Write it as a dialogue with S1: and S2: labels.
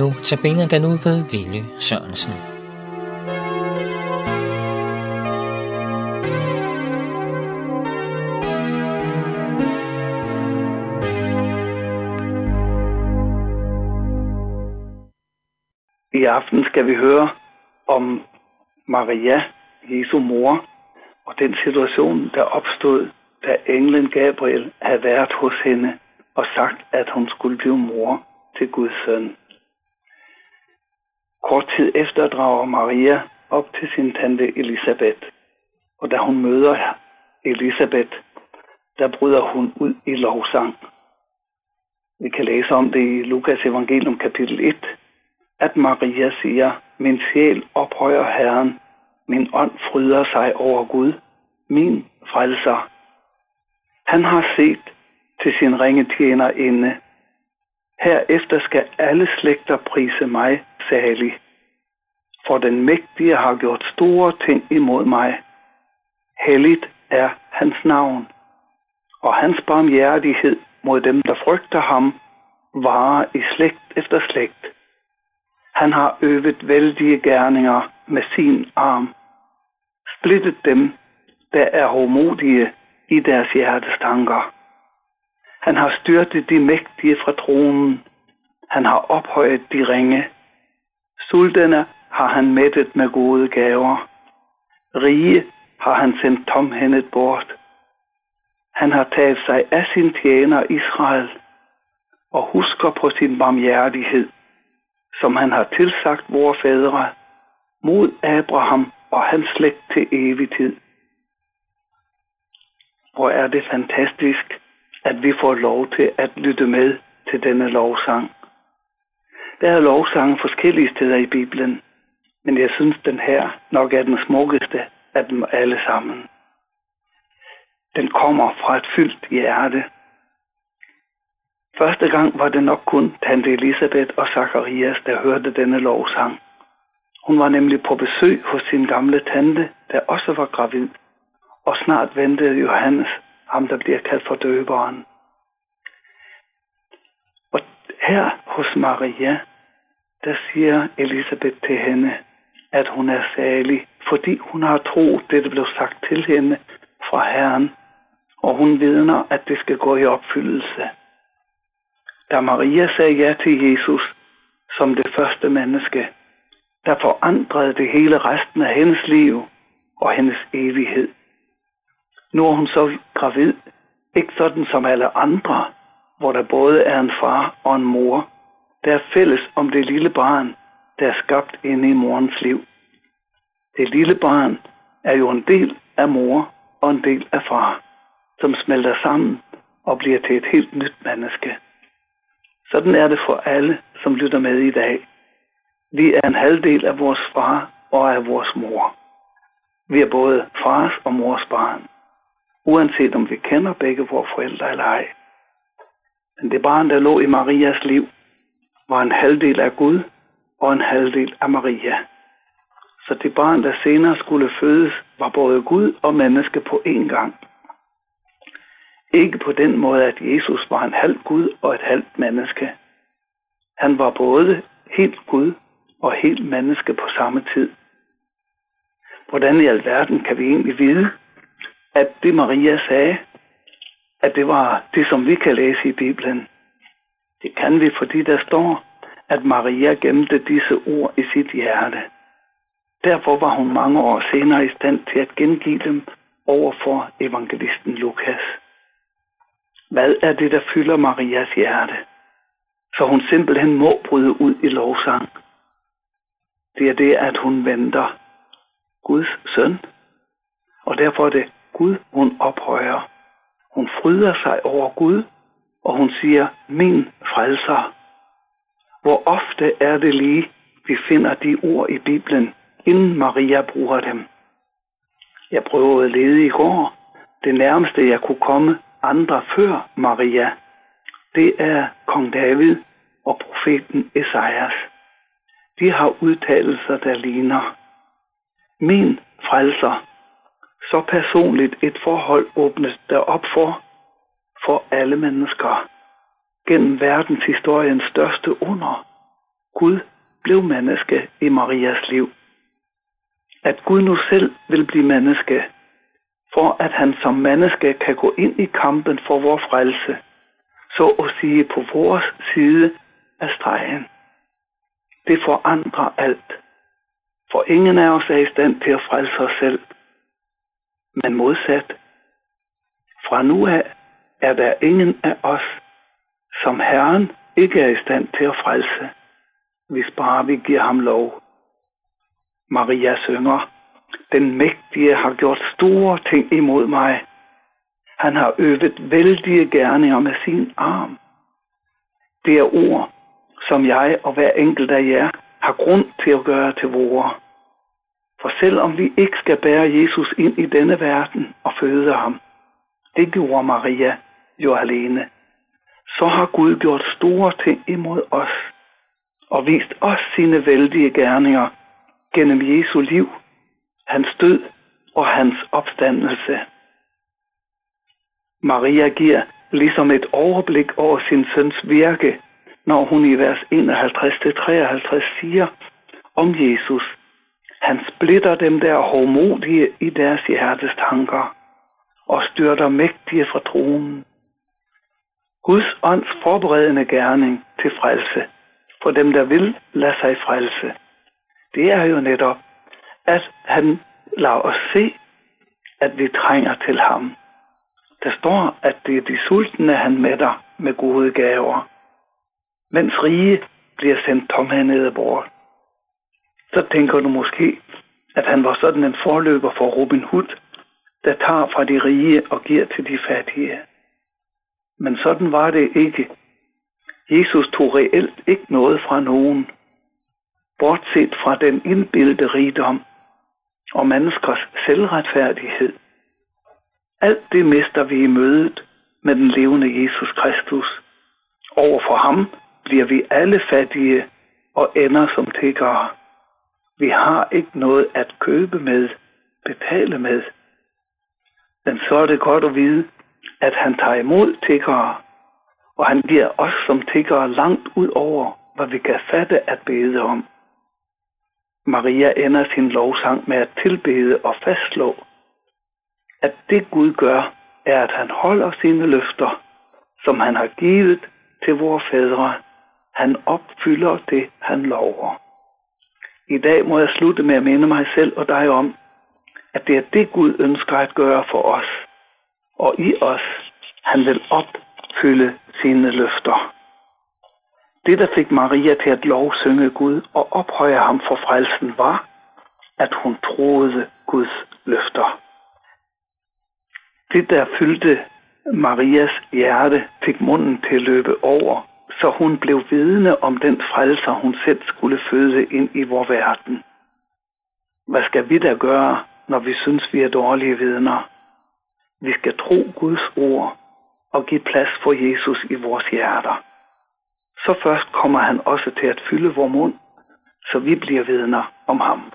S1: Nu tabiner den ud ved Ville Sørensen.
S2: I aften skal vi høre om Maria, Jesu mor, og den situation, der opstod, da englen Gabriel havde været hos hende og sagt, at hun skulle blive mor til Guds søn. Kort tid efter drager Maria op til sin tante Elisabeth, og da hun møder Elisabeth, der bryder hun ud i lovsang. Vi kan læse om det i Lukas evangelium kapitel 1, at Maria siger, min sjæl ophøjer Herren, min ånd fryder sig over Gud, min frelser. Han har set til sin ringe tjener inde. Herefter skal alle slægter prise mig salig. For den mægtige har gjort store ting imod mig. Helligt er hans navn. Og hans barmhjertighed mod dem, der frygter ham, varer i slægt efter slægt. Han har øvet vældige gerninger med sin arm. Splittet dem, der er homodige i deres hjertes tanker. Han har styrtet de mægtige fra tronen. Han har ophøjet de ringe. Sultene har han mættet med gode gaver. Rige har han sendt tomhændet bort. Han har taget sig af sin tjener Israel og husker på sin barmhjertighed, som han har tilsagt vores fædre, mod Abraham og hans slægt til evig tid. Hvor er det fantastisk, at vi får lov til at lytte med til denne lovsang. Der er lovsange forskellige steder i Bibelen, men jeg synes, den her nok er den smukkeste af dem alle sammen. Den kommer fra et fyldt hjerte. Første gang var det nok kun tante Elisabeth og Zacharias, der hørte denne lovsang. Hun var nemlig på besøg hos sin gamle tante, der også var gravid, og snart ventede Johannes, ham der bliver kaldt for døberen. Og her hos Maria, der siger Elisabeth til hende, at hun er salig, fordi hun har troet det, der blev sagt til hende fra Herren, og hun vidner, at det skal gå i opfyldelse. Da Maria sagde ja til Jesus som det første menneske, der forandrede det hele resten af hendes liv og hendes evighed. Nu er hun så gravid, ikke sådan som alle andre, hvor der både er en far og en mor, der er fælles om det lille barn, der er skabt inde i morens liv. Det lille barn er jo en del af mor og en del af far, som smelter sammen og bliver til et helt nyt menneske. Sådan er det for alle, som lytter med i dag. Vi er en halvdel af vores far og af vores mor. Vi er både fars og mors barn, uanset om vi kender begge vores forældre eller ej. Men det barn, der lå i Marias liv, var en halvdel af Gud og en halvdel af Maria. Så det barn, der senere skulle fødes, var både Gud og menneske på én gang. Ikke på den måde, at Jesus var en halv Gud og et halvt menneske. Han var både helt Gud og helt menneske på samme tid. Hvordan i alverden kan vi egentlig vide, at det Maria sagde, at det var det, som vi kan læse i Bibelen? Det kan vi, fordi der står, at Maria gemte disse ord i sit hjerte. Derfor var hun mange år senere i stand til at gengive dem over for evangelisten Lukas. Hvad er det, der fylder Marias hjerte? Så hun simpelthen må bryde ud i lovsang. Det er det, at hun venter Guds søn. Og derfor er det Gud, hun ophøjer. Hun fryder sig over Gud, og hun siger, min frelser. Hvor ofte er det lige, vi finder de ord i Bibelen, inden Maria bruger dem. Jeg prøvede at lede i går. Det nærmeste, jeg kunne komme andre før Maria, det er kong David og profeten Esajas. De har udtalelser, der ligner. Min frelser. Så personligt et forhold åbnes der op for, for alle mennesker. Gennem verdenshistoriens største under Gud blev menneske i Marias liv. At Gud nu selv vil blive menneske, for at han som menneske kan gå ind i kampen for vores frelse, så at sige på vores side af stregen. Det forandrer alt. For ingen af os er i stand til at frelse os selv. Men modsat, fra nu af er der ingen af os, som Herren ikke er i stand til at frelse, hvis bare vi giver ham lov. Maria synger, den mægtige har gjort store ting imod mig. Han har øvet vældige gerninger med sin arm. Det er ord, som jeg og hver enkelt af jer har grund til at gøre til vore. For selvom vi ikke skal bære Jesus ind i denne verden og føde ham, det gjorde Maria jo alene, så har Gud gjort store ting imod os og vist os sine vældige gerninger gennem Jesu liv, hans død og hans opstandelse. Maria giver ligesom et overblik over sin søns virke, når hun i vers 51-53 siger om Jesus. Han splitter dem der hårdmodige i deres hjertes tanker og styrter mægtige fra tronen. Guds ånds forberedende gerning til frelse for dem, der vil lade sig frelse, det er jo netop, at han lader os se, at vi trænger til ham. Der står, at det er de sultne, han mætter med gode gaver, mens rige bliver sendt tomhændede bort. Så tænker du måske, at han var sådan en forløber for Robin Hood, der tager fra de rige og giver til de fattige. Men sådan var det ikke. Jesus tog reelt ikke noget fra nogen, bortset fra den indbildte rigdom og menneskers selvretfærdighed. Alt det mister vi i mødet med den levende Jesus Kristus. Over for ham bliver vi alle fattige og ender som tiggere. Vi har ikke noget at købe med, betale med. Men så er det godt at vide, at han tager imod tiggere, og han giver os som tiggere langt ud over, hvad vi kan fatte at bede om. Maria ender sin lovsang med at tilbede og fastslå, at det Gud gør, er, at han holder sine løfter, som han har givet til vores fædre. Han opfylder det, han lover. I dag må jeg slutte med at minde mig selv og dig om, at det er det Gud ønsker at gøre for os. Og i os, han vil opfylde sine løfter. Det, der fik Maria til at lovsynge Gud og ophøje ham for frelsen, var, at hun troede Guds løfter. Det, der fyldte Marias hjerte, fik munden til at løbe over, så hun blev vidne om den frelser, hun selv skulle føde ind i vor verden. Hvad skal vi da gøre, når vi synes, vi er dårlige vidner? Vi skal tro Guds ord og give plads for Jesus i vores hjerter. Så først kommer han også til at fylde vor mund, så vi bliver vidner om ham.